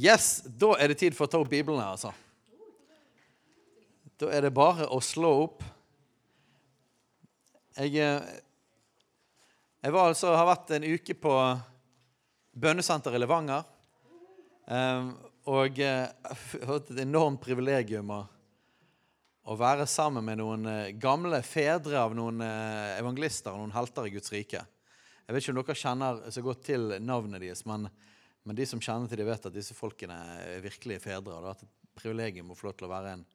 Yes, da er det tid for å ta opp Bibelen her, altså. Da er det bare å slå opp. Jeg, eh, jeg var altså, har vært en uke på bønnesenter i Levanger. eh, Og eh, hatt et enormt privilegium å, å være sammen med noen eh, gamle fedre av noen evangelister og noen helter i Guds rike. Jeg vet ikke om dere kjenner så godt til navnet deres, men, men de som kjenner til det, vet at disse folkene er virkelige fedre. Og det har vært et privilegium å få lov til å være en,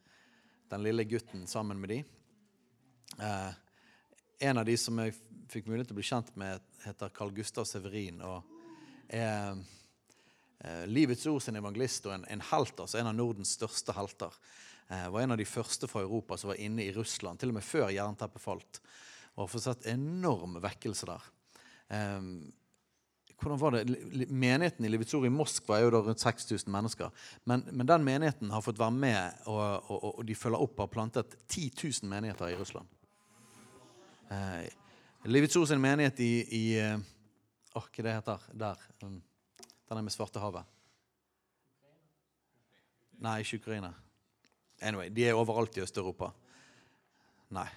den lille gutten sammen med de. Eh, en av de som jeg fikk mulighet til å bli kjent med, heter Carl Gustav Severin. og er eh, Livets Ord sin evangelist og en, en helt, altså en av Nordens største helter. Eh, var en av de første fra Europa som var inne i Russland, til og med før jernteppet falt. Og har fått sett enorm vekkelse der. Eh, hvordan var det? Menigheten i Livets i Moskva er jo da rundt 6000 mennesker. Men, men den menigheten har fått være med, og, og, og- de følger opp og har plantet 10 000 menigheter i Russland. Eh, Livets sin menighet i, i eh, Åh, hva det heter der? Um, Den er med Svartehavet. Nei, ikke Ukraina. Anyway, de er overalt i Øst-Europa. Nei.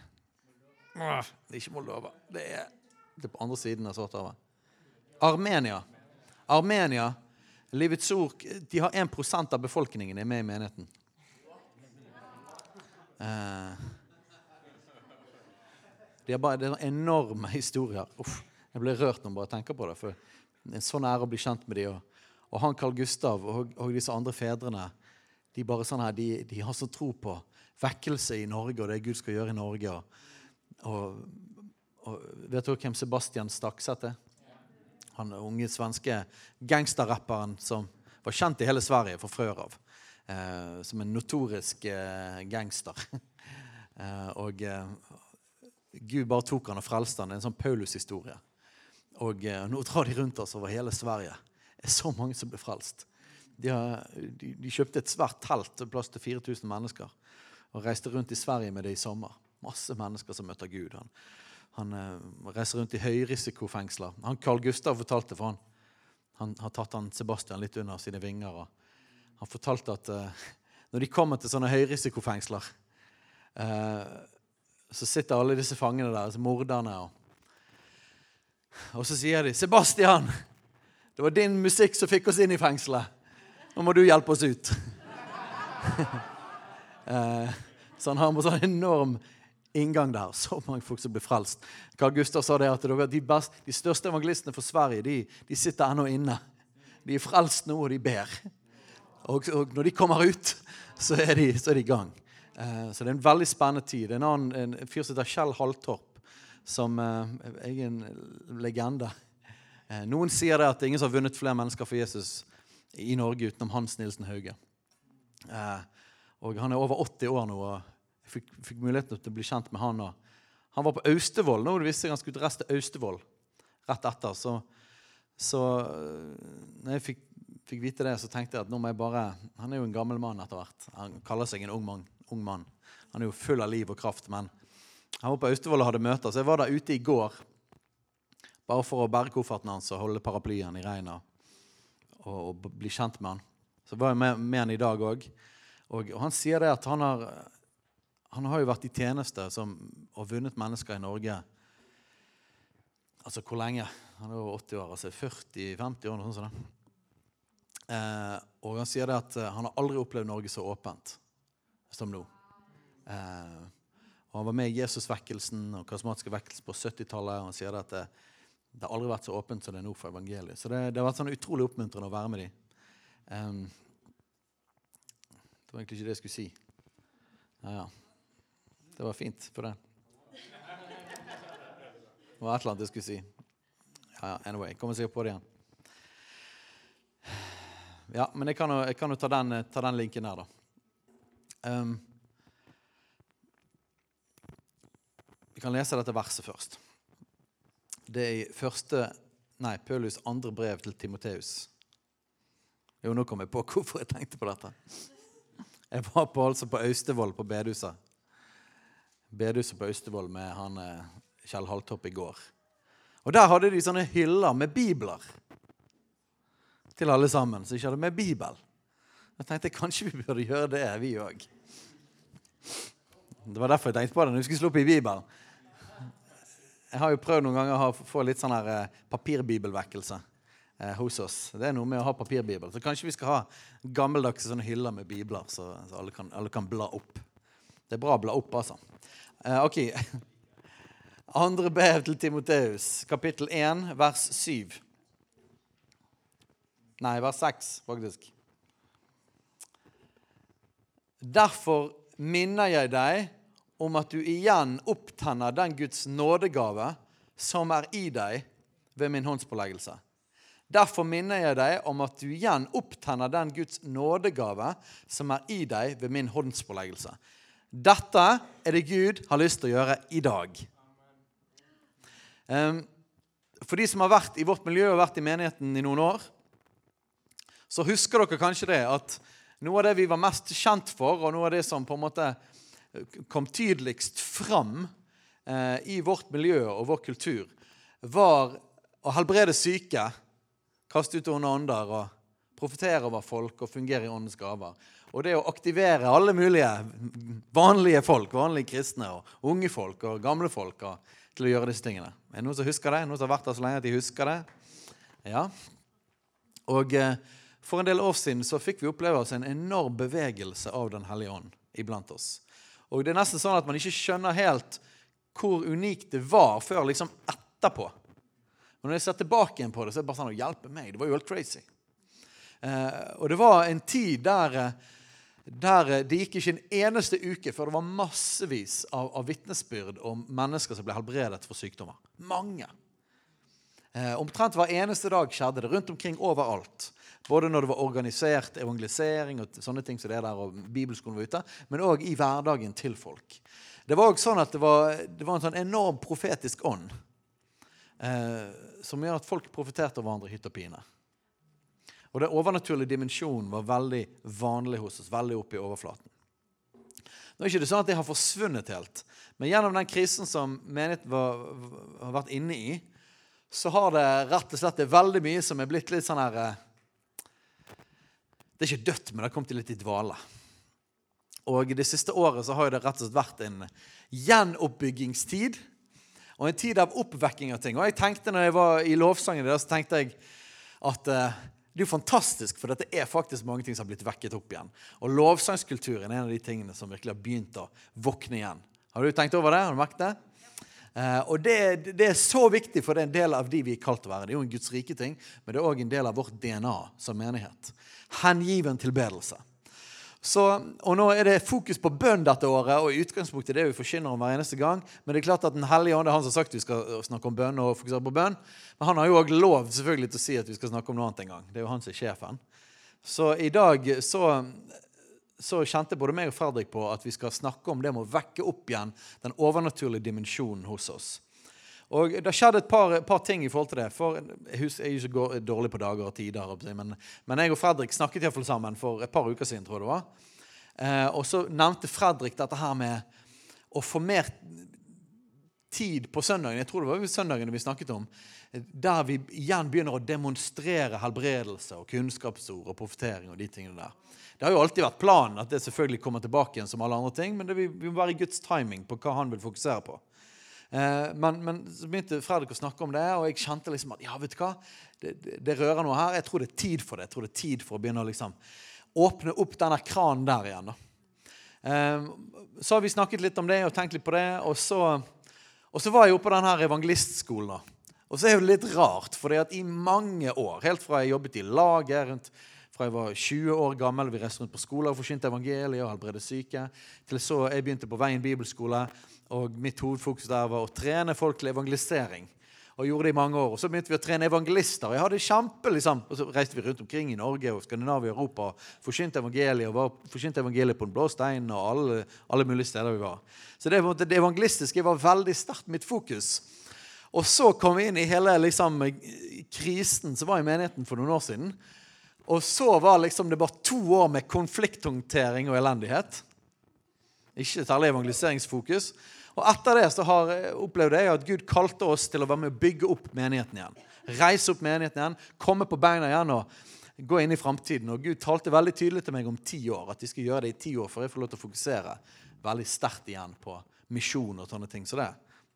Det er ikke Moldova. Det er, det er på andre siden av Svartehavet. Armenia. Armenia, Livets Ord, de har 1% av befolkningen er med i menigheten. Eh, de har bare, det er enorme historier. Uff, jeg blir rørt når jeg bare tenker på det. For det er en sånn ære å bli kjent med de. Og, og han Carl Gustav og, og disse andre fedrene de, bare sånn her, de, de har så tro på vekkelse i Norge og det Gud skal gjøre i Norge. Og, og Vet dere hvem Sebastian Stakseth er? Han unge svenske gangsterrapperen som var kjent i hele Sverige fra før av. Eh, som en notorisk eh, gangster. eh, og eh, Gud bare tok han og frelste han. Det er en sånn Paulus-historie. Og eh, nå drar de rundt oss over hele Sverige. Det er så mange som blir frelst. De, har, de, de kjøpte et svært telt plass til 4000 mennesker og reiste rundt i Sverige med det i sommer. Masse mennesker som møter Gud. Han, han eh, reiser rundt i høyrisikofengsler. Han Carl Gustav fortalte, for han, han har tatt han Sebastian litt under sine vinger. og Han fortalte at uh, når de kommer til sånne høyrisikofengsler, uh, så sitter alle disse fangene der, altså morderne. Og, og så sier de 'Sebastian, det var din musikk som fikk oss inn i fengselet. Nå må du hjelpe oss ut.' uh, så han har med sånn enorm inngang der. Så mange folk som blir frelst. Carl Gustav sa det at de, best, de største evangelistene for Sverige de, de sitter ennå inne. De er frelst nå, og de ber. Og, og når de kommer ut, så er de, så er de i gang. Eh, så det er en veldig spennende tid. En annen en fyr som heter Kjell Halltorp, som eh, er en legende. Eh, noen sier det at det er ingen som har vunnet flere mennesker for Jesus i Norge utenom Hans Nilsen Hauge. Eh, og han er over 80 år nå, og fikk, fikk muligheten til å bli kjent med han. Han var på Austevoll. Nå visste jeg han skulle reise til Austevoll rett etter. Så, så øh, når jeg fikk, fikk vite det, så tenkte jeg at nå må jeg bare Han er jo en gammel mann etter hvert. Han kaller seg en ung mann. Ung mann. Han er jo full av liv og kraft. Men han var på Austevoll og hadde møter, så jeg var der ute i går. Bare for å bære kofferten hans og holde paraplyen i regnet. Og, og bli kjent med han. Så var jeg med, med han i dag òg. Og, og han sier det at han har, han har jo vært i tjeneste som, og vunnet mennesker i Norge. Altså hvor lenge? Han er over 80 år. altså 40-50 år. noe sånt. sånn. Eh, og han sier det at eh, han har aldri opplevd Norge så åpent som nå. Eh, og Han var med i Jesusvekkelsen og karismatiske vekkelse på 70-tallet. og Han sier det at det, det, har aldri vært så åpent som det er nå for evangeliet. Så det, det har vært sånn utrolig oppmuntrende å være med dem. Eh, det var egentlig ikke det jeg skulle si. Ja, ja. Det var fint for det. Det var et eller annet jeg skulle si. Ja, anyway, Kommer sikkert på det igjen. Ja, men jeg kan jo, jeg kan jo ta, den, ta, den, linken der, da. Um, vi kan lese dette verset først. Det er i første Nei, Paulus andre brev til Timoteus. Jo, nå kom jeg på hvorfor jeg tenkte på dette. Jeg var på, altså på Austevoll, på bedehuset. Bedehuset på Austevoll med han eh, Kjell Haltopp i går. Og Der hadde de sånne hyller med bibler til alle sammen som ikke hadde med Bibel. Jeg tenkte kanskje vi burde gjøre det, vi òg. Det var derfor jeg tenkte på det når vi skulle slå opp i Bibelen. Jeg har jo prøvd noen ganger å få litt sånn her eh, papirbibelvekkelse eh, hos oss. Det er noe med å ha papirbibel. Så kanskje vi skal ha gammeldagse sånne hyller med bibler, så alle, kan, alle, kan, bla opp. Det er bra å bla opp, altså. Eh, ok. Andre brev til Timoteus, kapittel 1, vers 7. Nei, vers 6, faktisk. Derfor minner jeg deg om at du igjen opptenner den Guds nådegave som er i deg ved min håndspåleggelse. Derfor minner jeg deg om at du igjen opptenner den Guds nådegave som er i deg ved min håndspåleggelse. Dette er det Gud har lyst til å gjøre i dag. For de som har vært i vårt miljø og vært i menigheten i noen år, så husker dere kanskje det at noe av det vi var mest kjent for, og noe av det som på en måte kom tydeligst fram eh, i vårt miljø og vår kultur, var å helbrede syke, kaste ut onde ånder og profetere over folk og fungere i åndens gaver. Og det å aktivere alle mulige vanlige folk, vanlige kristne, og unge folk og gamle folk til å gjøre disse tingene. Er det noen som husker det? Noen som har vært der så lenge at de husker det? Ja. Og... Eh, for en del år siden så fikk vi oppleve oss en enorm bevegelse av Den hellige ånd iblant oss. Og Det er nesten sånn at man ikke skjønner helt hvor unikt det var før liksom etterpå. Men Når jeg ser tilbake igjen på det, så er det bare sånn å hjelpe meg. Det var jo helt crazy. Eh, og det var en tid der, der, det gikk ikke en eneste uke før det var massevis av, av vitnesbyrd om mennesker som ble helbredet for sykdommer. Mange. Eh, omtrent hver eneste dag skjedde det rundt omkring overalt. Både når det var organisert evangelisering og sånne ting som det der, og bibelskolen var ute, men òg i hverdagen til folk. Det var også sånn at det var, det var en sånn enorm profetisk ånd eh, som gjør at folk profeterte over hverandre hytt og pine. Og Den overnaturlige dimensjonen var veldig vanlig hos oss. veldig oppe i overflaten. Nå er det ikke sånn at det har forsvunnet helt, men gjennom den krisen som menigheten har vært inne i, så har det rett og slett det veldig mye som er blitt litt sånn her eh, det er ikke dødt, men det har kommet litt i dvale. Og Det siste året så har det rett og slett vært en gjenoppbyggingstid og en tid av oppvekking av ting. Og jeg tenkte når jeg var i lovsangen der, så tenkte jeg at uh, det er jo fantastisk, for dette er faktisk mange ting som har blitt vekket opp igjen. Og lovsangskulturen er en av de tingene som virkelig har begynt å våkne igjen. Har du tenkt over det? Har du merket det? Uh, og det, det, er så viktig, for det er en del av de vi er kalt å være. Det er jo en Guds rike ting, men det er òg en del av vårt DNA som menighet hengiven tilbedelse. Så, og Nå er det fokus på bønn dette året, og i utgangspunktet det vi forkynner om hver eneste gang. Men det er klart at Den hellige ånd er han som har sagt vi skal snakke om bønn. og fokusere på bønn. Men han har jo òg lov selvfølgelig til å si at vi skal snakke om noe annet en gang. Det er jo han som er sjefen. Så i dag så, så kjente både meg og Fredrik på at vi skal snakke om det med å vekke opp igjen den overnaturlige dimensjonen hos oss. Og Det skjedde et par, par, ting i forhold til det. For Jeg er jo så dårlig på dager og tider. Men, men jeg og Fredrik snakket i hvert fall sammen for et par uker siden. tror jeg det var. Eh, og så nevnte Fredrik dette her med å få mer tid på søndagen. Jeg tror det var søndagene vi snakket om. Der vi igjen begynner å demonstrere helbredelse og kunnskapsord og profetering. og de tingene der. Det har jo alltid vært planen at det selvfølgelig kommer tilbake igjen som alle andre ting, men vi, vi må være i Guds timing på hva han vil fokusere på. Eh, men, men, så begynte Fredrik å snakke om det, og jeg kjente liksom at ja, vet du hva, det, det, det, rører noe her. Jeg tror det er tid for det. Jeg tror det er tid for å begynne å liksom åpne opp denne kranen der igjen. da. Eh, så har vi snakket litt om det og tenkt litt på det. Og så, og så var jeg oppe på denne evangelistskolen. Og så er det litt rart, for i mange år, helt fra jeg jobbet i laget rundt fra jeg var 20 år gammel, vi reiste rundt på skoler og forkynte evangeliet og helbredet syke, til så jeg begynte på Veien bibelskole, og mitt hovedfokus der var å trene folk til evangelisering. Og gjorde det i mange år. Og Så begynte vi å trene evangelister. og jeg hadde kjempe, liksom. Og så reiste vi rundt omkring i Norge og Skandinavia og Europa og forsynte evangeliet og var forkynte evangeliet på Den blå stein og alle, alle, mulige steder vi var. Så det, det evangelistiske var veldig sterkt mitt fokus. Og så kom vi inn i hele liksom, krisen som var i menigheten for noen år siden. Og så var liksom det bare to år med konflikthåndtering og elendighet. Ikke særlig evangeliseringsfokus. Og etter det så har jeg opplevd jeg at Gud kalte oss til å være med å bygge opp menigheten igjen. Reise opp menigheten igjen, komme på beina igjen og gå inn i framtiden. Og Gud talte veldig tydelig til meg om ti år, at de skal gjøre det i ti år for jeg får lov til å fokusere veldig sterkt igjen på misjon og sånne ting. Så det,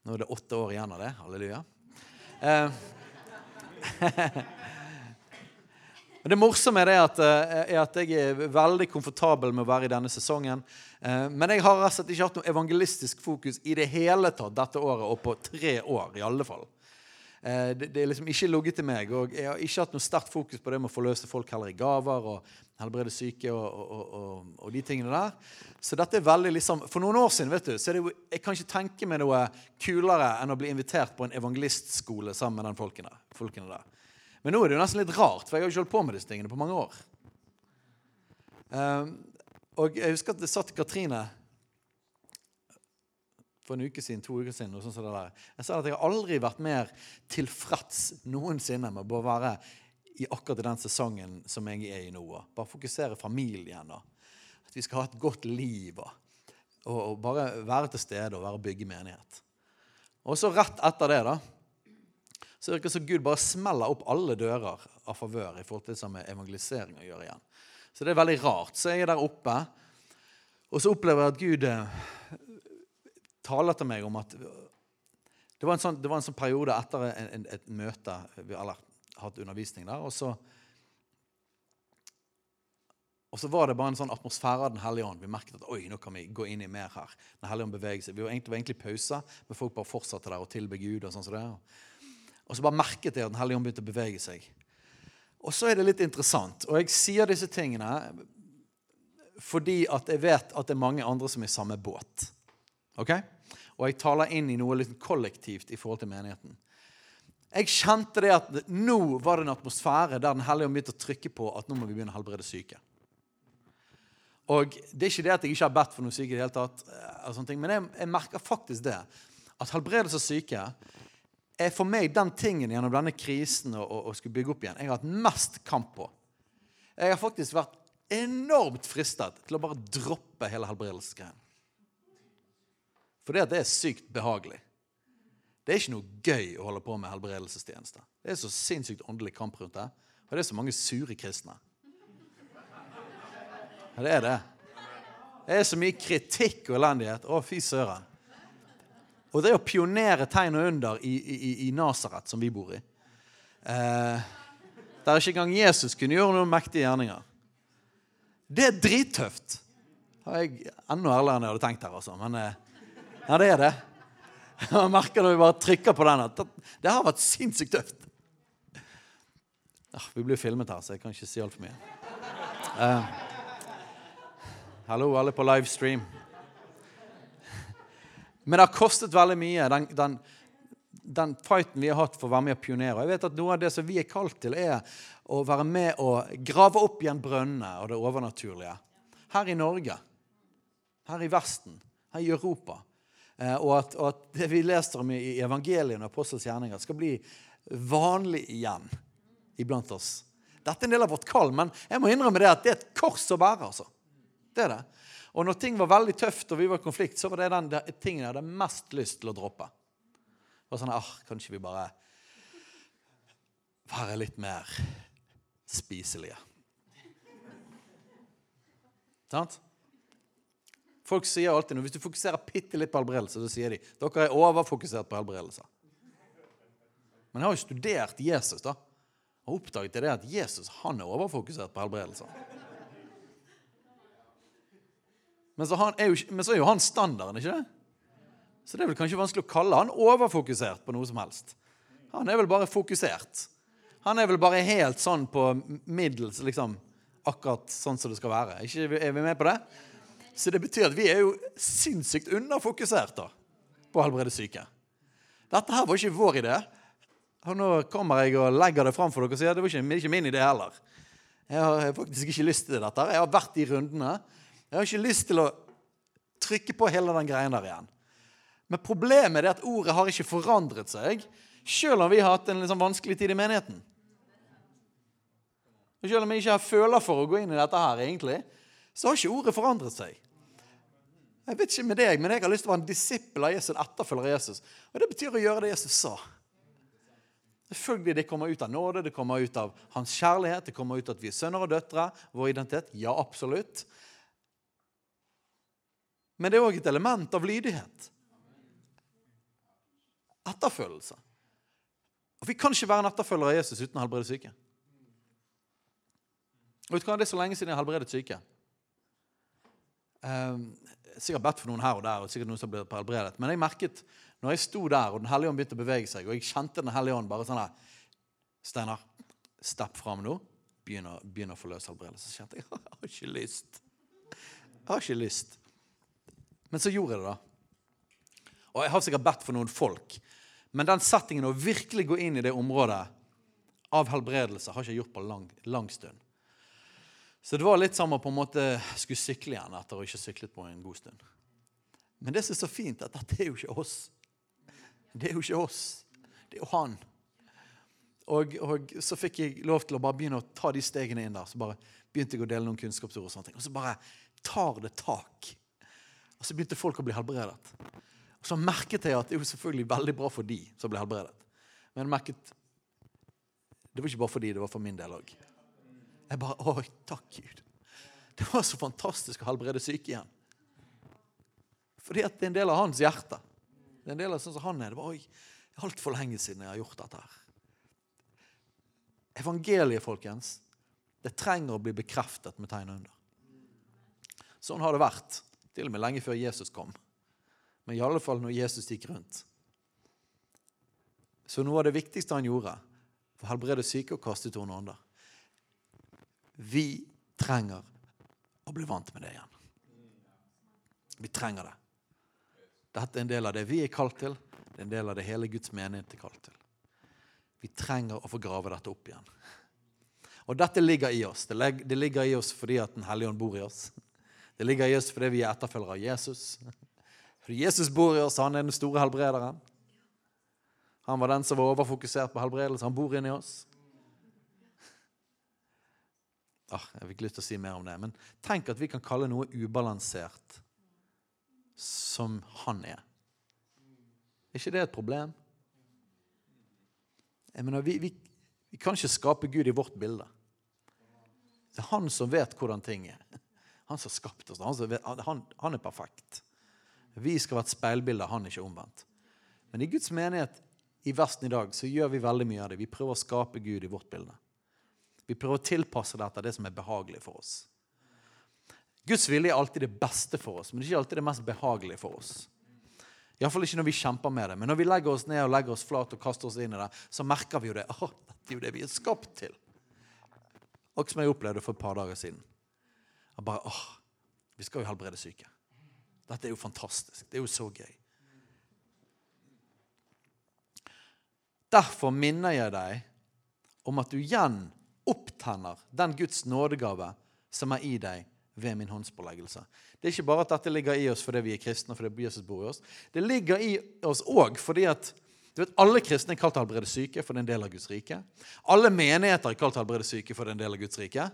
nå er det åtte år igjen av det. Halleluja. Eh, Men Det morsomme er, det at, eh, er at jeg er veldig komfortabel med å være i denne sesongen. Eh, men jeg har rett ikke hatt noe evangelistisk fokus i det hele tatt dette året, og på tre år i alle fall. Eh, det, er liksom ikke ligget til meg. og Jeg har ikke hatt noe sterkt fokus på det med å forløse folk heller i gaver og helbrede syke og, og, og, og, de tingene der. Så dette er veldig liksom, For noen år siden vet du, så er det jo, jeg kan ikke tenke meg noe kulere enn å bli invitert på en evangelistskole sammen med den folkene, folkene der. Men nå er det jo nesten litt rart, for jeg har jo ikke holdt på med disse tingene på mange år. Um, og jeg husker at det satt Katrine for en uke siden, to uker siden. og sånn som det der. Jeg sa at jeg har aldri vært mer tilfreds noensinne med å være i akkurat den sesongen som jeg er i nå. Bare fokusere familien. og At vi skal ha et godt liv. Og, og bare være til stede og være bygge menighet. Og så rett etter det, da, så virker det som Gud bare smeller opp alle dører av favør i forhold til det med evangelisering å gjøre igjen. Så det er veldig rart. Så jeg er der oppe, og så opplever jeg at Gud eh, taler til meg om at Det var en sånn, var en sånn periode etter en, en, et møte vi alle hatt undervisning der. og så og så var det bare en sånn atmosfære av Den hellige ånd. Vi merket at oi, nå kan vi gå inn i mer her. Den hellige ånd beveger seg. Vi var egentlig, var egentlig pause, men folk bare fortsatte der og tilbe Gud. og sånn som det. Og så bare merket jeg at Den hellige ånd begynte å bevege seg. Og så er det litt interessant. Og jeg sier disse tingene fordi at jeg vet at det er mange andre som er i samme båt. Ok? Og jeg taler inn i noe litt kollektivt i forhold til menigheten. Jeg kjente det at nå var det en atmosfære der Den hellige ånd begynte å trykke på at nå må vi begynne å helbrede syke. Og Det er ikke det at jeg ikke har bedt for noen syke, i det hele tatt, eh, men jeg, jeg merker faktisk det. At helbredelse av syke er for meg den tingen gjennom denne krisen og, og, og skulle bygge opp igjen jeg har hatt mest kamp på. Jeg har faktisk vært enormt fristet til å bare droppe hele helbredelsesgreien. Fordi at det er sykt behagelig. Det er ikke noe gøy å holde på med helbredelsestjeneste. Det er så sinnssykt åndelig kamp rundt det. Og det er så mange sure kristne. Ja, det er det. Det er så mye kritikk og elendighet. Å, fy søren. Og det er å pionere tegn og under i, i, i Nasaret, som vi bor i eh, Der ikke engang Jesus kunne gjøre noen mektige gjerninger. Det er drittøft. Har jeg enda ærligere enn jeg hadde tenkt her, altså. Men eh, ja, det er det. Man merker når vi bare trykker på den, at det har vært sinnssykt tøft. Ah, vi blir filmet her, så jeg kan ikke si altfor mye. Eh, hallo, alle på livestream. Men det har kostet veldig mye, den, den, den, fighten vi har hatt for å være med og pionere. Jeg vet at Noe av det som vi er kalt til, er å være med og grave opp igjen brønnene og det overnaturlige. Her i Norge, her i Vesten, her i Europa. Eh, og, at, og, at, det vi leser om i, evangeliene og apostels gjerninger, skal bli vanlig igjen iblant oss. Dette er en del av vårt kall, men jeg må innrømme det at det er et kors å bære. altså. Det er det. Og når ting var veldig tøft og vi var i konflikt, så var det den tingen jeg hadde mest lyst til å droppe. Det var sånn ah, Kanskje vi bare være litt mer spiselige. Sant? Folk sier alltid noe. Hvis du fokuserer bitte litt på helbredelse, så sier de dere er overfokusert på helbredelse. Men jeg har jo studert Jesus da, og oppdaget det at Jesus han er overfokusert på helbredelse. Men så, er jo, men så er jo han standarden, ikke det? Så det er vel kanskje vanskelig å kalle han overfokusert på noe som helst. Han er vel bare fokusert. Han er vel bare helt sånn på middels, liksom. Akkurat sånn som det skal være. Ikke, er vi med på det? Så det betyr at vi er jo sinnssykt underfokusert da, på å helbrede syke. Dette her var ikke vår idé. Og nå kommer jeg og legger det fram for dere og sier at det var ikke, ikke min idé heller. Jeg har faktisk ikke lyst til dette. Jeg har vært i rundene. Jeg har ikke lyst til å trykke på hele den greien der igjen. Men problemet er at ordet har ikke forandret seg, selv om vi har hatt en liksom vanskelig tid i menigheten. Og Selv om jeg ikke har føler for å gå inn i dette her, egentlig, så har ikke ordet forandret seg. Jeg vet ikke med deg, men jeg har lyst til å være en disippel av Jesus, en etterfølger av Jesus. Og det betyr å gjøre det Jesus sa. Selvfølgelig, Det kommer ut av nåde, det kommer ut av hans kjærlighet, det kommer ut av at vi er sønner og døtre. Vår identitet. Ja, absolutt. Men det er òg et element av lydighet. Etterfølgelse. Og Vi kan ikke være en etterfølger av Jesus uten å helbrede syke. Og vet du hva, Det er så lenge siden jeg har helbredet syke. Um, sikkert bedt for noen her og der, og sikkert noen som ble helbredet. Men jeg merket når jeg sto der, og Den hellige ånd begynte å bevege seg, og jeg kjente Den hellige ånd bare sånn her Steinar, stepp fram nå. Begynn å, få løs helbredelse. Så kjente jeg jeg har ikke lyst. Jeg har ikke lyst. Men så gjorde jeg det, da. Og jeg har sikkert bedt for noen folk. Men den settingen å virkelig gå inn i det området av helbredelse har ikke jeg gjort på lang, lang stund. Så det var litt som å på en måte skulle sykle igjen etter å ikke syklet på en god stund. Men det som er så fint, at dette er jo ikke oss. Det er jo ikke oss. Det er jo han. Og, og, så fikk jeg lov til å bare begynne å ta de stegene inn der. Så bare begynte jeg å dele noen kunnskapsord. Og sånne ting. Og så bare tar det tak. Og så begynte folk å bli helbredet. Og så merket jeg at det er jo selvfølgelig veldig bra for de som ble helbredet. Men jeg merket det var ikke bare for de, det var for min del òg. Jeg bare Oi, takk, Gud. Det var så fantastisk å helbrede syke igjen. Fordi at det er en del av hans hjerte. Det er en del av sånn som han er. Det var altfor lenge siden jeg har gjort dette her. Evangeliet, folkens, det trenger å bli bekreftet med tegn under. Sånn har det vært, til og med lenge før Jesus kom. Men i alle fall når Jesus gikk rundt. Så noe av det viktigste han gjorde, var å helbrede syke og kaste ut onde ånder. Vi trenger å bli vant med det igjen. Vi trenger det. Dette er en del av det vi er kalt til. Det er en del av det hele Guds menighet er kalt til. Vi trenger å få grave dette opp igjen. Og dette ligger i oss. Det ligger i oss fordi at Den hellige ånd bor i oss. Det ligger i oss fordi vi er etterfølgere av Jesus. Fordi Jesus bor i oss, han er den store helbrederen. Han var den som var overfokusert på helbredelse. Han bor inni oss. Ah, jeg fikk lyst til å si mer om det. Men tenk at vi kan kalle noe ubalansert som han er. Er ikke det et problem? Jeg mener, vi, vi, vi kan ikke skape Gud i vårt bilde. Det er han som vet hvordan ting er. Han som har skapt oss. Han, han, han, er perfekt. Vi skal være et speilbilde, han ikke omvendt. Men i Guds menighet i Vesten i dag så gjør vi veldig mye av det. Vi prøver å skape Gud i vårt bilde. Vi prøver å tilpasse det etter det som er behagelig for oss. Guds vilje er alltid det beste for oss, men det er ikke alltid det mest behagelige for oss. Iallfall ikke når vi kjemper med det. Men når vi legger oss ned og legger oss flat og kaster oss inn i det, så merker vi jo det. Åh, dette er jo det vi er skapt til. Akkurat som jeg opplevde for et par dager siden. Jeg bare, åh, Vi skal jo helbrede syke. Dette er jo fantastisk. Det er jo så gøy. Derfor minner jeg deg om at du igjen opptenner den Guds nådegave som er i deg ved min håndspåleggelse. Det er ikke bare at dette ligger i oss fordi vi er kristne og fordi Jesus bor i oss. Det ligger i oss òg fordi at du vet, alle kristne er kalt til å helbrede syke, for det er en del av Guds rike. Alle menigheter er kalt til å helbrede syke, for det er en del av Guds rike.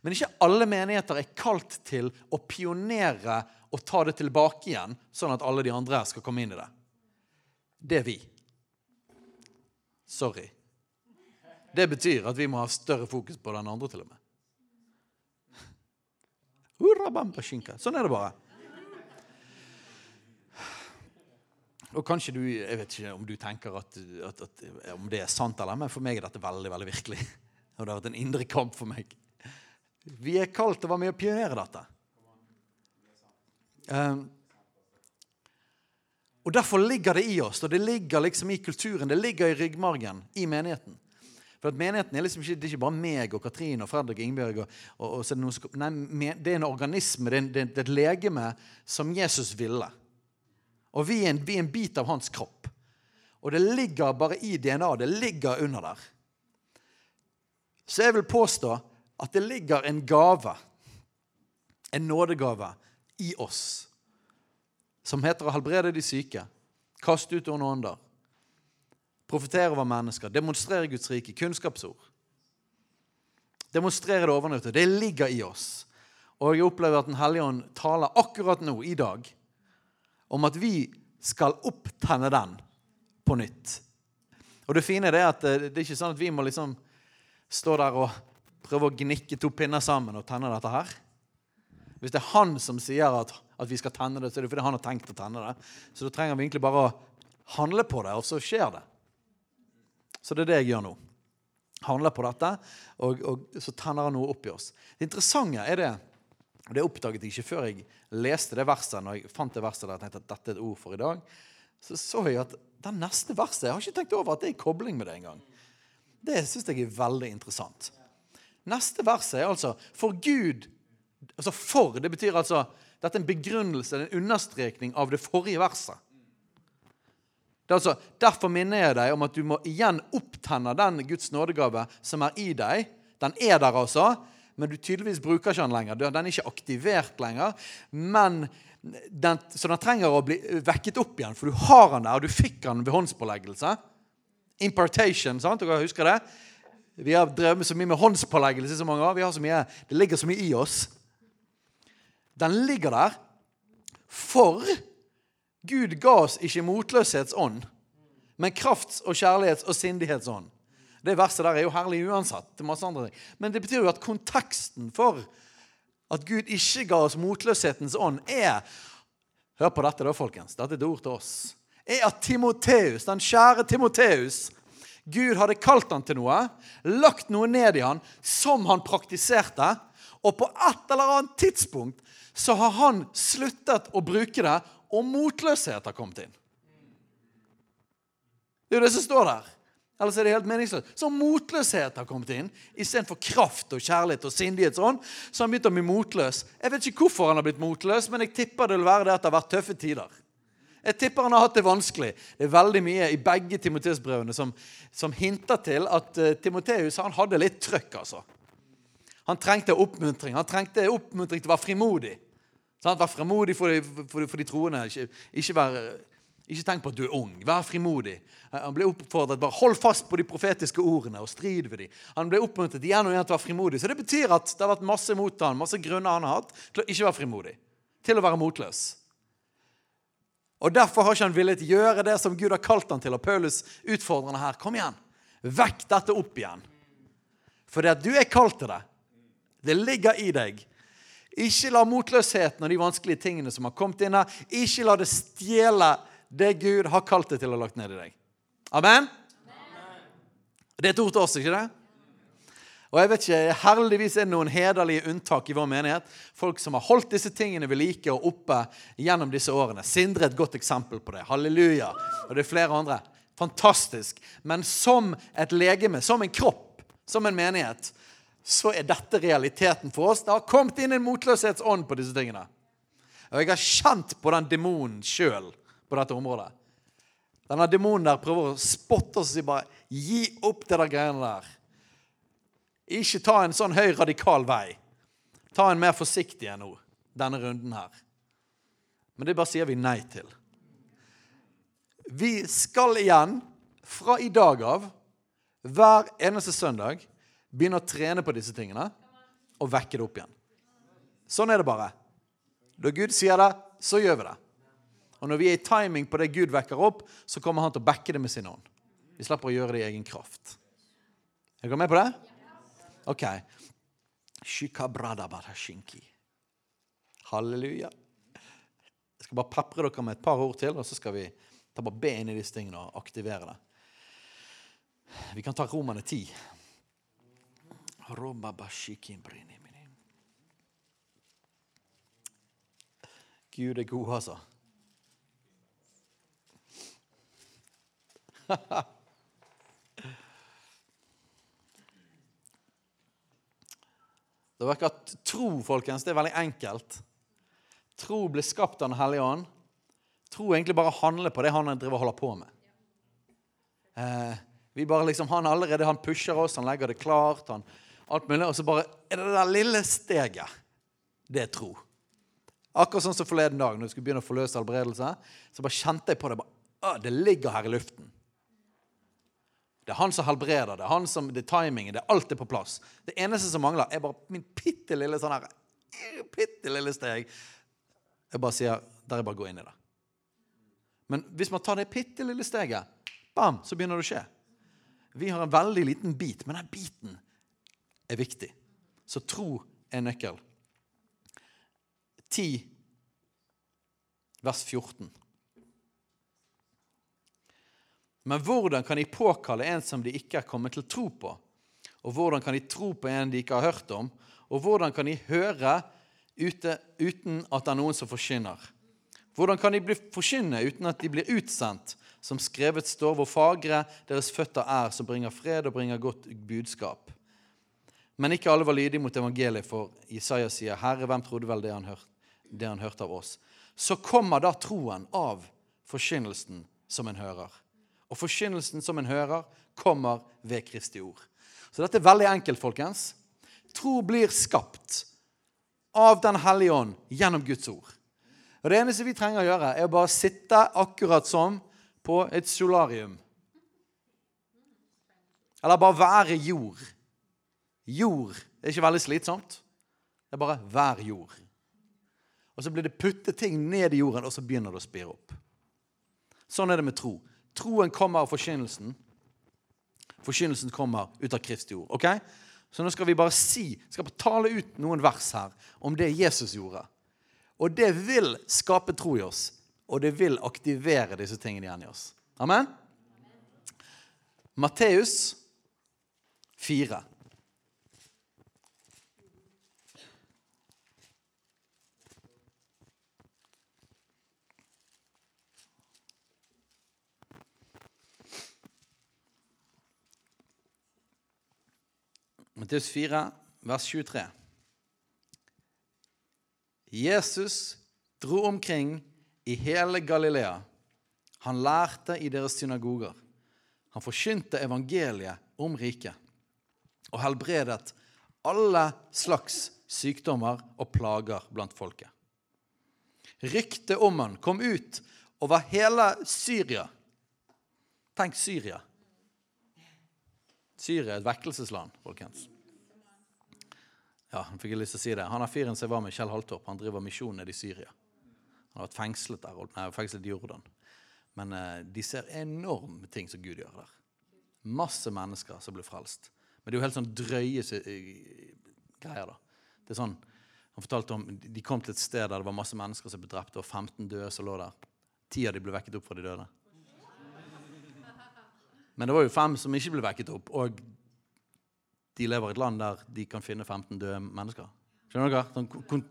Men ikke alle menigheter er kalt til å pionere og ta det tilbake igjen, sånn at alle de andre skal komme inn i det. Det er vi. Sorry. Det betyr at vi må ha større fokus på den andre, til og med. Sånn er det bare. Og kanskje du, Jeg vet ikke om du tenker at, at, at, om det er sant, eller men for meg er dette veldig veldig virkelig. Og det har vært en indre kamp for meg. Vi er kalt til å være med og pionere dette. Um, og Derfor ligger det i oss, og det ligger liksom i kulturen, det ligger i ryggmargen i menigheten. For at Menigheten er liksom ikke, det er ikke bare meg og Katrine og Fredrik og Ingebjørg. Og, og, og så er det, noe, nei, det er en organisme, det er, det er et legeme som Jesus ville. Og vi er, en, vi er en bit av hans kropp. Og det ligger bare i DNA. Det ligger under der. Så jeg vil påstå at det ligger en gave, en nådegave, i oss. Som heter å helbrede de syke, kaste ut onde ånder, profetere over mennesker, demonstrere Guds rike, kunnskapsord. Demonstrere det overnøtte. Det ligger i oss. Og jeg opplever at Den hellige ånd taler akkurat nå, i dag, om at vi skal opptenne den på nytt. Og Det fine er at det er ikke sånn at vi må liksom stå der og prøve å gnikke to pinner sammen og tenne dette her. Hvis det er han som sier at, at vi skal tenne det, så er det fordi han har tenkt å tenne det. Så da trenger vi egentlig bare å handle på det, og så skjer det. Så det er det jeg gjør nå. Handler på dette, og, og så tenner han noe opp i oss. Det interessante er det og Det oppdaget jeg ikke før jeg leste det verset. når jeg fant det verset der jeg tenkte at dette er et ord for i dag, Så så jeg at det neste verset Jeg har ikke tenkt over at det er i kobling med det engang. Det syns jeg er veldig interessant. Neste verset er altså For Gud altså For det betyr altså Dette er en begrunnelse, en understrekning av det forrige verset. Det er altså, Derfor minner jeg deg om at du må igjen opptenne den Guds nådegave som er i deg. Den er der altså, men du tydeligvis bruker ikke den lenger. Den er ikke aktivert lenger. men den, Så den trenger å bli vekket opp igjen, for du har den der. Du fikk den ved håndspåleggelse. Impartation, sant? Dere husker det? Vi har drevet så mye med håndspåleggelse så mange år. Vi har så mye, det ligger så mye i oss. Den ligger der for Gud ga oss ikke motløshetsånd, men krafts- og kjærlighets- og sindighetsånd. Det verset der er jo herlig uansett. til masse andre ting. Men det betyr jo at konteksten for at Gud ikke ga oss motløshetens ånd, er Hør på dette, da, folkens. Dette er et ord til oss. Er at Timoteus, den kjære Timoteus Gud hadde kalt han til noe, lagt noe ned i han som han praktiserte, og på et eller annet tidspunkt så har han sluttet å bruke det, og motløshet har kommet inn. Det er jo det som står der. Ellers er det helt meningsløst. Så motløshet har kommet inn istedenfor kraft og kjærlighet og sindighetsånd. Så har han begynt å bli motløs. Jeg vet ikke hvorfor han har blitt motløs, men jeg tipper det vil være det at det har vært tøffe tider. Jeg tipper han har hatt det vanskelig. Det er veldig mye i begge Timoteus-brevene som, som, hinter til at uh, Timoteus han hadde litt trøkk. altså. Han trengte oppmuntring. Han trengte oppmuntring til å være frimodig. Sånn, Vær frimodig for de, for, for de troende. Ikke, ikke vær, ikke tenk på at du er ung. Vær frimodig. Han ble oppfordret bare hold fast på de profetiske ordene og strid ved dem. Han ble oppmuntret igjen og igjen til å være frimodig. Så det betyr at det har vært masse mot han, masse grunner han har hatt til å ikke være frimodig. Til å være motløs. Og Derfor har ikke han villet gjøre det som Gud har kalt han til. Og Paulus utfordrer han her. Kom igjen. Vekk dette opp igjen. For det at du er kalt til det. Det ligger i deg. Ikke la motløsheten og de vanskelige tingene som har kommet inn her, ikke la det stjele det Gud har kalt det til å lagt ned i deg. Amen? Amen. Det er et ord til oss, ikke det? Og jeg vet ikke, Heldigvis er det noen hederlige unntak i vår menighet. Folk som har holdt disse tingene ved like og oppe gjennom disse årene. Sindre er et godt eksempel på det. Halleluja. Og det er flere andre. Fantastisk. Men som et legeme, som en kropp, som en menighet, så er dette realiteten for oss. Det har kommet inn en motløshetsånd på disse tingene. Og jeg har kjent på den demonen sjøl på dette området. Denne demonen der prøver å spotte oss og si bare Gi opp det der greiene der. Ikke ta en sånn høy, radikal vei. Ta en mer forsiktig enn nå, denne runden her. Men det bare sier vi nei til. Vi skal igjen, fra i dag av, hver eneste søndag, begynne å trene på disse tingene og vekke det opp igjen. Sånn er det bare. Når Gud sier det, så gjør vi det. Og når vi er i timing på det Gud vekker opp, så kommer han til å backe det med sin ånd. Vi slipper å gjøre det i egen kraft. Er dere med på det? OK. Halleluja. Jeg skal bare pepre dere med et par ord til, og så skal vi Ta bare be inn i disse tingene og aktivere det. Vi kan ta Romerne 10. Gud er god, altså. Det virker at tro, folkens, det er veldig enkelt. Tro blir skapt av Den hellige ånd. Tro egentlig bare handler på det han driver og holder på med. Eh, vi bare liksom, Han allerede, han pusher oss, han legger det klart, han, alt mulig, og så bare er det det der lille steget. Det er tro. Akkurat sånn som forleden dag, når vi skulle begynne å forløse helbredelse, så bare kjente jeg på det. bare, Det ligger her i luften. Det er han som helbreder, det er han som, det er timingen, det er alt er på plass. Det eneste som mangler, er bare min bitte lille sånn her, bitte lille steg. Jeg bare sier der er bare å gå inn i det. Men hvis man tar det bitte lille steget, bam, så begynner det å skje. Vi har en veldig liten bit, men den biten er viktig. Så tro er nøkkel. 10, vers 14. Men hvordan kan de påkalle en som de ikke er kommet til tro på? Og hvordan kan de tro på en de ikke har hørt om? Og hvordan kan de høre ute, uten at det er noen som forkynner? Hvordan kan de bli forkynne uten at de blir utsendt? Som skrevet står, hvor fagre deres føtter er, som bringer fred og bringer godt budskap. Men ikke alle var lydige mot evangeliet, for Jesaja sier, 'Herre, hvem trodde vel det han, hørte, det han hørte av oss?' Så kommer da troen av forkynnelsen som en hører. Og forkynnelsen som en hører, kommer ved Kristi ord. Så dette er veldig enkelt, folkens. Tro blir skapt av Den hellige ånd gjennom Guds ord. Og Det eneste vi trenger å gjøre, er å bare sitte akkurat som på et solarium. Eller bare være jord. Jord er ikke veldig slitsomt. Det er bare vær jord. Og så blir det puttet ting ned i jorden, og så begynner det å spire opp. Sånn er det med tro. Troen kommer av forkynnelsen. Forkynnelsen kommer ut av Kristi ord. ok? Så nå skal vi bare si, skal bare tale ut noen vers her om det Jesus gjorde. Og det vil skape tro i oss, og det vil aktivere disse tingene igjen i oss. Amen? Matteus 4. Matteus 4, vers 23. Jesus dro omkring i hele Galilea. Han lærte i deres synagoger. Han forkynte evangeliet om riket og helbredet alle slags sykdommer og plager blant folket. Ryktet om han kom ut over hele Syria. Tenk Syria. Syria er et vekkelsesland, folkens. Ja, han fikk lyst til å si det. Han er fyren som jeg var med, Kjell Haltorp. Han driver misjon nede i Syria. Han har vært fengslet der, nei, fengslet i Jordan. Men eh, de ser enorme ting som Gud gjør der. Masse mennesker som blir frelst. Men det er jo helt sånn drøye greier, da. Det er sånn, Han fortalte om de kom til et sted der det var masse mennesker som ble drept, og 15 døde som lå der. Ti av de ble vekket opp fra de døde. Men det var jo fem som ikke ble vekket opp, og de lever i et land der de kan finne 15 døde mennesker. Skjønner dere? Sånn,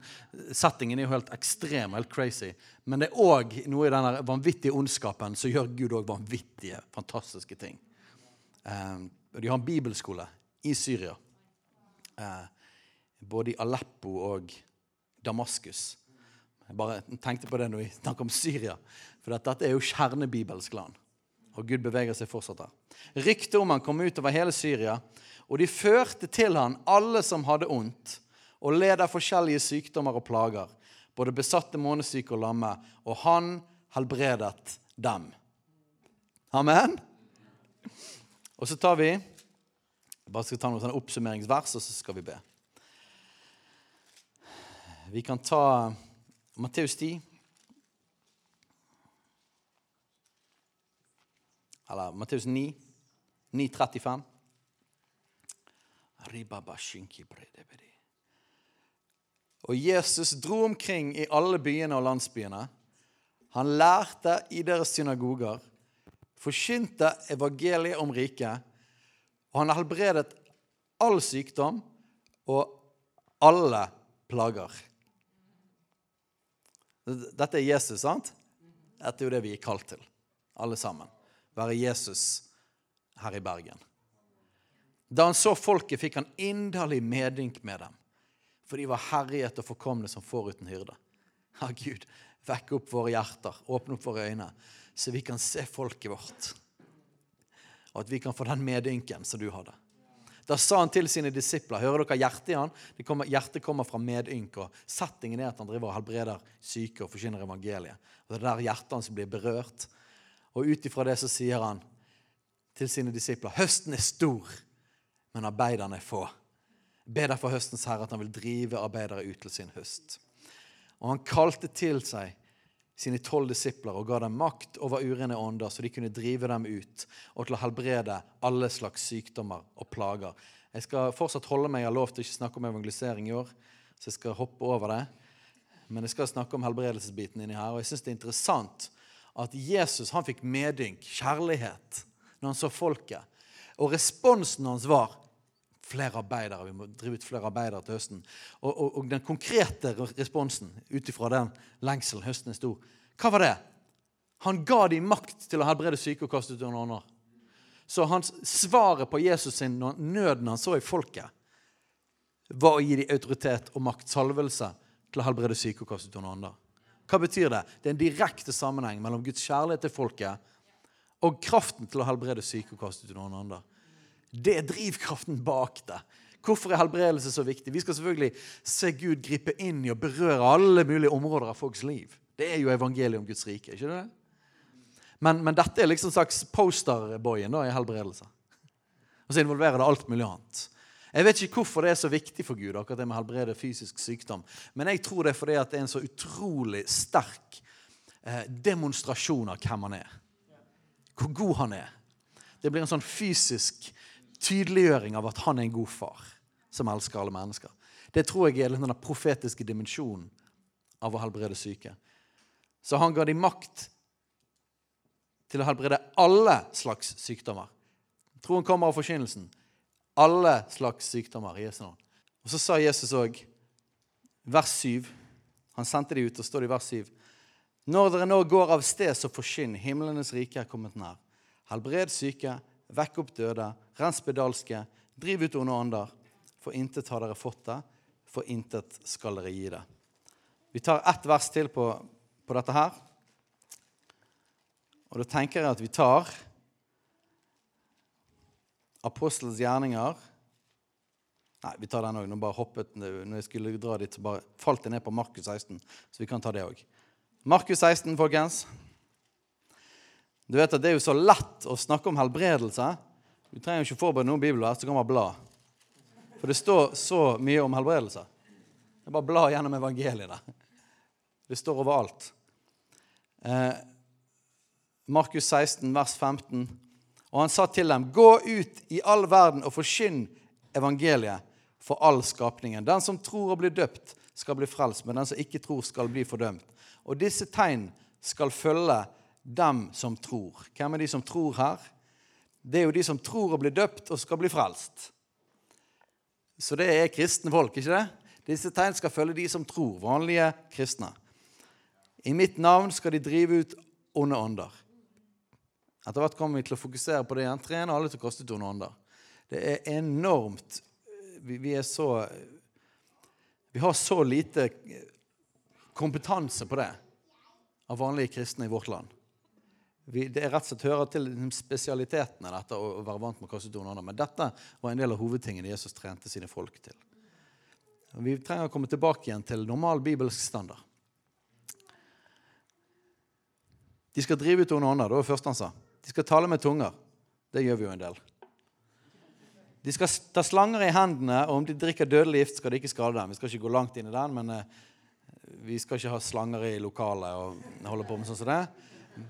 settingen er jo helt ekstrem, helt crazy. Men det er òg noe i den vanvittige ondskapen som gjør Gud òg vanvittige, fantastiske ting. Eh, de har en bibelskole i Syria. Eh, både i Aleppo og Damaskus. Jeg bare tenkte på det når vi snakker om Syria. For dette er jo kjernebibelsk land. Og Gud beveger seg fortsatt der. Ryktet om han kom ut over hele Syria, og de førte til han alle som hadde ondt, og led av forskjellige sykdommer og plager, både besatte, månesyke og lamme, og han helbredet dem. Amen? Og så tar vi bare skal ta noen oppsummeringsvers, og så skal vi be. Vi kan ta Matteus 10. Eller Matteus 9, 9,35. Og Jesus dro omkring i alle byene og landsbyene. Han lærte i deres synagoger, forkynte evangeliet om riket, og han helbredet all sykdom og alle plager. Dette er Jesus, sant? Dette er jo det vi er kalt til, alle sammen. Være Jesus her i Bergen. Da han så folket, fikk han inderlig medynk med dem, for de var herjet og forkomne som får uten hyrde. Ja, Gud, vekk opp våre hjerter, åpne opp våre øyne, så vi kan se folket vårt. Og at vi kan få den medynken som du hadde. Da sa han til sine disipler Hører dere hjertet i han? Kommer, hjertet kommer fra medynk. og Settingen er at han driver og helbreder syke og forkynner evangeliet. Og Det er der hjertet hans blir berørt. Og ut ifra det så sier han til sine disipler Høsten er stor, men arbeiderne er få. Be derfor høstens herre at han vil drive arbeidere ut til sin høst. Og han kalte til seg sine tolv disipler og ga dem makt over urene ånder, så de kunne drive dem ut og til å helbrede alle slags sykdommer og plager. Jeg skal fortsatt holde meg, jeg har lov til å ikke snakke om evangelisering i år, så jeg skal hoppe over det. Men jeg skal snakke om helbredelsesbiten inni her. Og jeg syns det er interessant at Jesus han fikk medynk, kjærlighet, når han så folket. Og responsen hans var flere arbeidere. Vi må drive ut flere arbeidere til høsten. Og, og, og den konkrete responsen ut ifra den lengselen høsten sto, hva var det? Han ga dem makt til å helbrede syke og kaste ut ånder. Så hans svaret på Jesus sin nøden han så i folket, var å gi dem autoritet og makt, salvelse, til å helbrede syke og kaste ut ånder. Hva betyr det? Det er en direkte sammenheng mellom Guds kjærlighet til folket og kraften til å helbrede syke og kaste ut andre. Det er drivkraften bak det. Hvorfor er helbredelse så viktig? Vi skal selvfølgelig se Gud gripe inn i og berøre alle mulige områder av folks liv. Det er jo evangeliet om Guds rike. ikke det? Men, men dette er liksom slags posterboyen i helbredelse. Og så involverer det alt mulig annet. Jeg vet ikke hvorfor det er så viktig for Gud akkurat det med å helbrede fysisk sykdom. Men jeg tror det er fordi at det er en så utrolig sterk eh, demonstrasjon av hvem han er. Hvor god han er. Det blir en sånn fysisk tydeliggjøring av at han er en god far som elsker alle mennesker. Det tror jeg er den profetiske dimensjonen av å helbrede syke. Så han ga dem makt til å helbrede alle slags sykdommer. Troen kommer av forkynnelsen. Alle slags sykdommer i Jesu navn. Og så sa Jesus òg, vers 7 Han sendte de ut, og står det i vers 7. Når dere nå går av sted, så forsyn. Himlenes rike er kommet nær. Helbred syke, vekk opp døde, rens spedalske, driv ut onde ånder. For intet har dere fått det, for intet skal dere gi det. Vi tar ett vers til på, på dette her. Og da tenker jeg at vi tar Apostelens gjerninger Nei, vi tar den òg. Nå bare hoppet når jeg skulle dra dit, så bare falt jeg ned på Markus 16. Så vi kan ta det òg. Markus 16, folkens. Du vet at Det er jo så lett å snakke om helbredelse. Du trenger jo ikke forberede noen bibelvers, så kan man bla. For det står så mye om helbredelse. Det er bare bla gjennom evangeliene. Det står overalt. Eh, Markus 16, vers 15. Og han sa til dem, gå ut i all verden og forkynn evangeliet for all skapningen. Den som tror og blir døpt, skal bli frelst, men den som ikke tror, skal bli fordømt. Og disse tegn skal følge dem som tror. Hvem er de som tror her? Det er jo de som tror og blir døpt og skal bli frelst. Så det er kristne folk, ikke det? Disse tegn skal følge de som tror, vanlige kristne. I mitt navn skal de drive ut onde ånder. Etter hvert kommer vi til å fokusere på det igjen. Trene alle til å kaste ånder. Det er enormt vi, vi, er så Vi har så lite kompetanse på det av vanlige kristne i vårt land vi, det er rett og slett hører til spesialitetene dette å være vant med å kaste ånder. Men dette var en del av hovedtingene Jesus trente sine folk til. Vi trenger å komme tilbake igjen til normal bibelsk standard. De skal drive ut ånder. Det var det første han sa. De skal tale med tunger. Det gjør vi jo en del. De skal ta slanger i hendene, og om de drikker dødelig gift, skal de ikke skade dem. Vi skal ikke gå langt inn i den, men eh, vi skal ikke ha slanger i lokalet og holde på med sånn som det.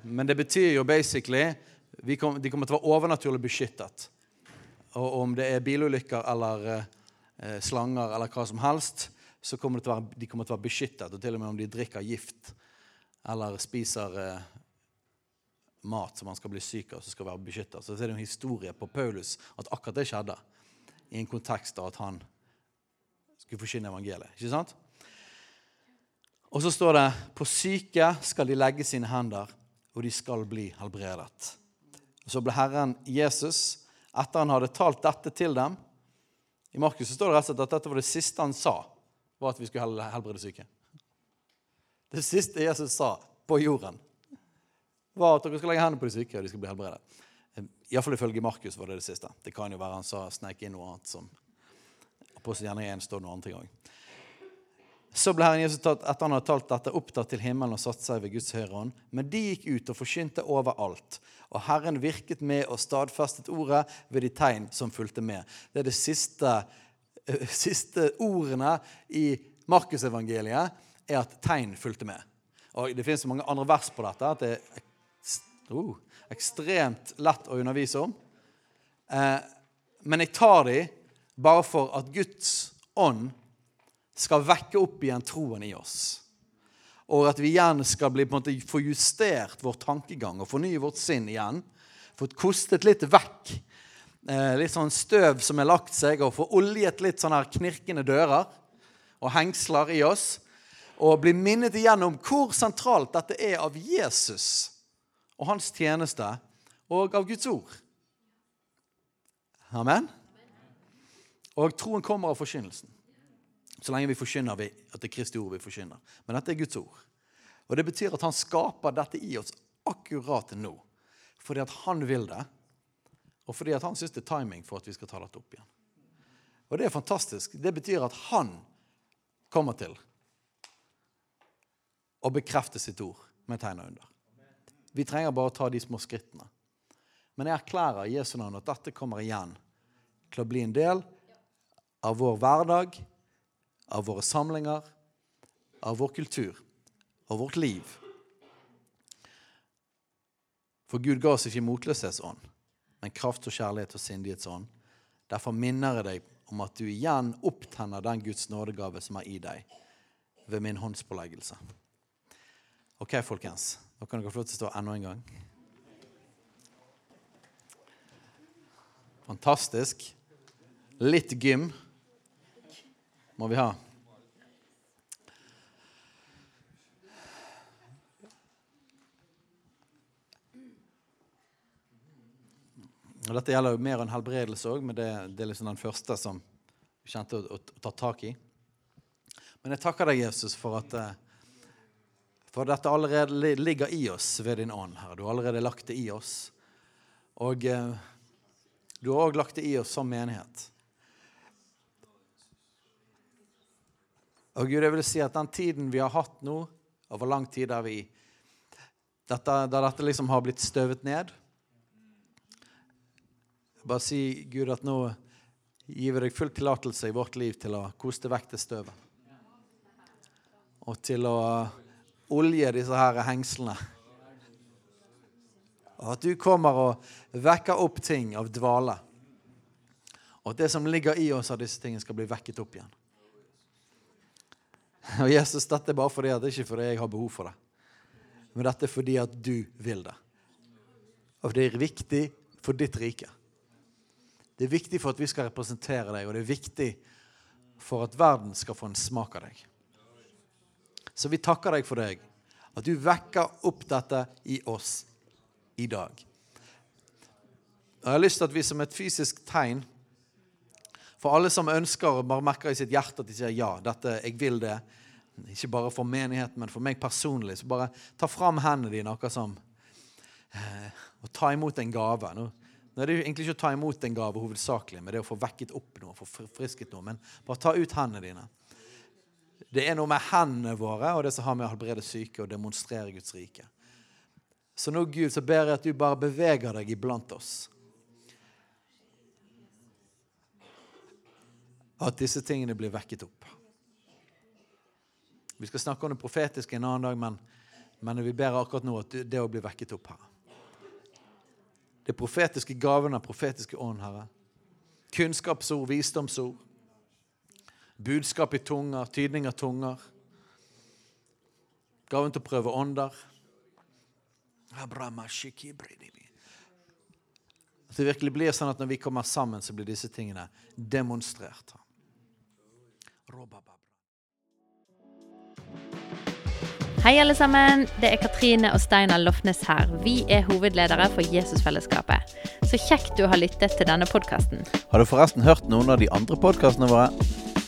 Men det betyr jo basically kom, De kommer til å være overnaturlig beskyttet. Og om det er bilulykker eller eh, slanger eller hva som helst, så kommer være, de kommer til å være beskyttet. Og til og med om de drikker gift eller spiser eh, mat som han skal bli syk av, som skal være beskytta. Så er det en historie på Paulus at akkurat det skjedde i en kontekst av at han skulle forkynne evangeliet. Ikke sant? Og så står det på syke skal de legge sine hender, og de skal bli helbredet. Og så ble Herren Jesus, etter han hadde talt dette til dem I Markus står det rett og slett at dette var det siste han sa, var at vi skulle helbrede syke. Det siste Jesus sa på jorden, var at dere skal legge hendene på de syke, og de skal bli helbredet. Iallfall ifølge Markus var det det siste. Det kan jo være han sa sneik inn noe annet som på gjerne igjen står noe annet gang. Så ble Herren Jesus tatt, etter han hadde talt dette, opptatt til himmelen og satt seg ved Guds høyre hånd. Men de gikk ut og forkynte overalt. Og Herren virket med og stadfestet ordet ved de tegn som fulgte med. Det er de siste, uh, siste ordene i Markusevangeliet, er at tegn fulgte med. Og Det finnes mange andre vers på dette. at det er oh, ekstremt lett å undervise om. Eh, men jeg tar de bare for at Guds ånd skal vekke opp igjen troen i oss. Og at vi igjen skal bli, måte, få justert vår tankegang og fornye vårt sinn igjen. Fått kostet litt vekk. Eh, litt sånn støv som har lagt seg, og få oljet litt sånne her knirkende dører og hengsler i oss. Og bli minnet igjen om hvor sentralt dette er av Jesus og hans tjeneste og av Guds ord. Amen. Og troen kommer av forkynnelsen. Så lenge vi forkynner vi at det er Kristi ord vi forkynner. Men dette er Guds ord. Og Det betyr at han skaper dette i oss akkurat nå. Fordi at han vil det, og fordi at han syns det er timing for at vi skal ta dette opp igjen. Og det er fantastisk. Det betyr at han kommer til å bekrefte sitt ord med tegn og under. Vi trenger bare å ta de små skrittene. Men jeg erklærer i Jesu navn at dette kommer igjen til å bli en del av vår hverdag, av våre samlinger, av vår kultur, av vårt liv. For Gud ga oss ikke motløshetsånd, men kraft og kjærlighet og sindighetsånd. Derfor minner jeg deg om at du igjen opptenner den Guds nådegave som er i deg, ved min håndspåleggelse. OK, folkens. Da kan dere få lov til å stå enda en gang. Fantastisk. Litt gym må vi ha. Og Dette gjelder jo mer enn helbredelse òg, men det, det, er liksom den første som vi kjente å, å, å, ta tak i. Men jeg takker deg, Jesus, for at eh, for dette allerede ligger i oss ved din ånd. her. Du har allerede lagt det i oss. Og eh, du har òg lagt det i oss som menighet. Og Gud, jeg vil si at den tiden vi har hatt nå, over lang tid der, vi, dette, der dette liksom har blitt støvet ned Bare si, Gud, at nå gir vi deg full tillatelse i vårt liv til å koste vekk det støvet. Og til å olje disse her hengslene. Og at du kommer og vekker opp ting av dvale. Og at det som ligger i oss av disse tingene, skal bli vekket opp igjen. Og Jesus, dette er bare fordi at det er ikke fordi jeg har behov for det. Men dette er fordi at du vil det. Og det er viktig for ditt rike. Det er viktig for at vi skal representere deg, og det er viktig for at verden skal få en smak av deg. Så vi takker deg for deg, at du vekker opp dette i oss i dag. Jeg har lyst til at vi som et fysisk tegn for alle som ønsker og bare merker i sitt hjerte at de sier ja, dette, jeg vil det, ikke bare for menigheten, men for meg personlig, så bare ta fram hendene dine akkurat som eh, å ta imot en gave. Nå, nå er det egentlig ikke å ta imot en gave hovedsakelig, men det å få vekket opp noe, få frisket noe. Men bare ta ut hendene dine. Det er noe med hendene våre og det som har med å helbrede syke og demonstrere Guds rike. Så nå, Gud, så ber jeg at du bare beveger deg iblant oss. At disse tingene blir vekket opp. Vi skal snakke om det profetiske en annen dag, men, men vi ber akkurat nå at det å bli vekket opp, Herre. Det profetiske gavene av profetiske ånd, Herre. Kunnskapsord, visdomsord. Budskap i tunger, tydning av tunger. Gaven til å prøve ånder. At det virkelig blir sånn at når vi kommer sammen, så blir disse tingene demonstrert. Hei, alle sammen. Det er Katrine og Steinar Lofnes her. Vi er hovedledere for Jesusfellesskapet. Så kjekt du har lyttet til denne podkasten. Har du forresten hørt noen av de andre podkastene våre?